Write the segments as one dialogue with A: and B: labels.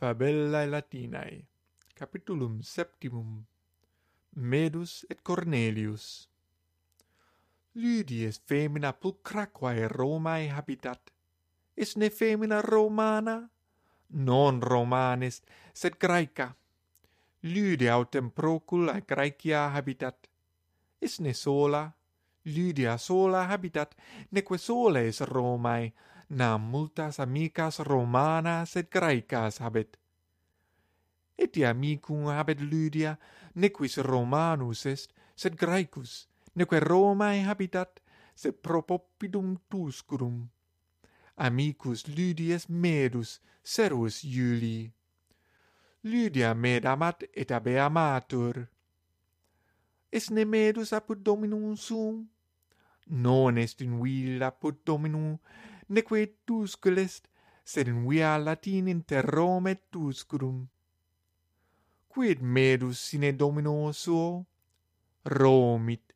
A: Fabellae Latinae, capitulum septimum, Medus et Cornelius. Lydies femina pulcraquae Romae habitat, is ne femina Romana, non Romanis, sed Graeca. Lydia autem procula Graecia habitat, is ne sola, Lydia sola habitat, neque soles Romae, nam multas amicas Romanas et Graecas habet. Eti amicum habet Lydia, nequis Romanus est, sed Graecus, neque Romae habitat, sed propopidum Tuscurum. Amicus Lydies Medus, serus Iuli. Lydia med amat et abe amatur. Est ne Medus apud Dominum sum? non est in villa put dominu, neque tuscul est, sed in via latin inter Rome et tusculum. Quid medus sine domino suo? Romit.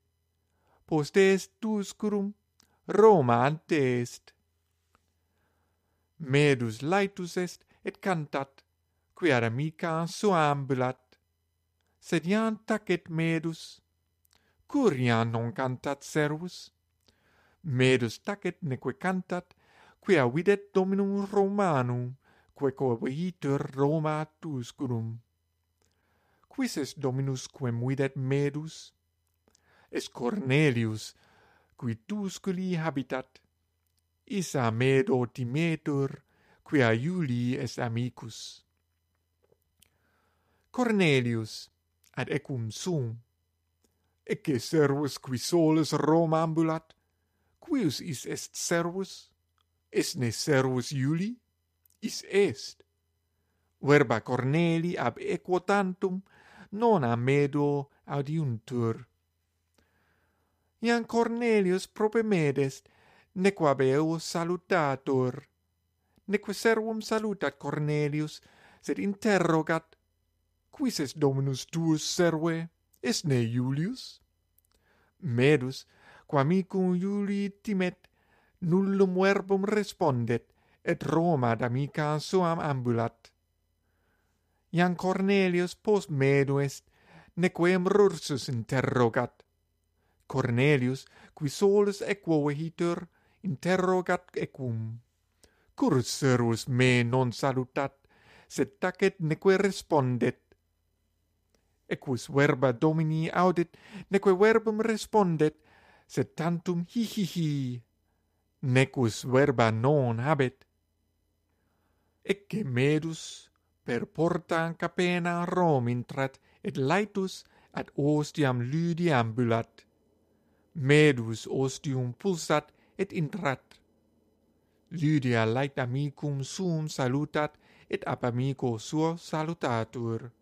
A: Post est tusculum, Roma ante est. Medus laetus est et cantat, quia amica suambulat. Sed iam tacet medus, curiam non cantat servus, merus tacet neque cantat, quia videt dominum Romanum, quae coebitur Roma tuscurum. Quis est dominus quem videt medus? Es Cornelius, qui tusculi habitat. Isa medo timetur, quia Iuli est amicus. Cornelius, ad ecum sum, ecce servus qui solus Roma ambulat, Quius is est servus? Is ne servus Iuli? Is est. Verba Corneli ab equotantum non amedo adiuntur. Ian Cornelius prope medest, nequab eo salutator. Neque servum salutat Cornelius, sed interrogat, Quis est Dominus tuus serve? Est ne Iulius? Medus, quamicum Iuli timet, nullum verbum respondet, et Roma d'amica suam ambulat. Iam Cornelius post medu est, nequem rursus interrogat. Cornelius, qui solus equo vehitur, interrogat equum. Cur servus me non salutat, sed tacet neque respondet. Equus verba Domini audit, neque verbum respondet, sed tantum hihihi necus verba non habet. Ecce medus per porta capena Rom intrat et laetus ad ostiam ludi ambulat medus ostium pulsat et intrat. Lydia laet amicum sum salutat et ab amico suo salutatur.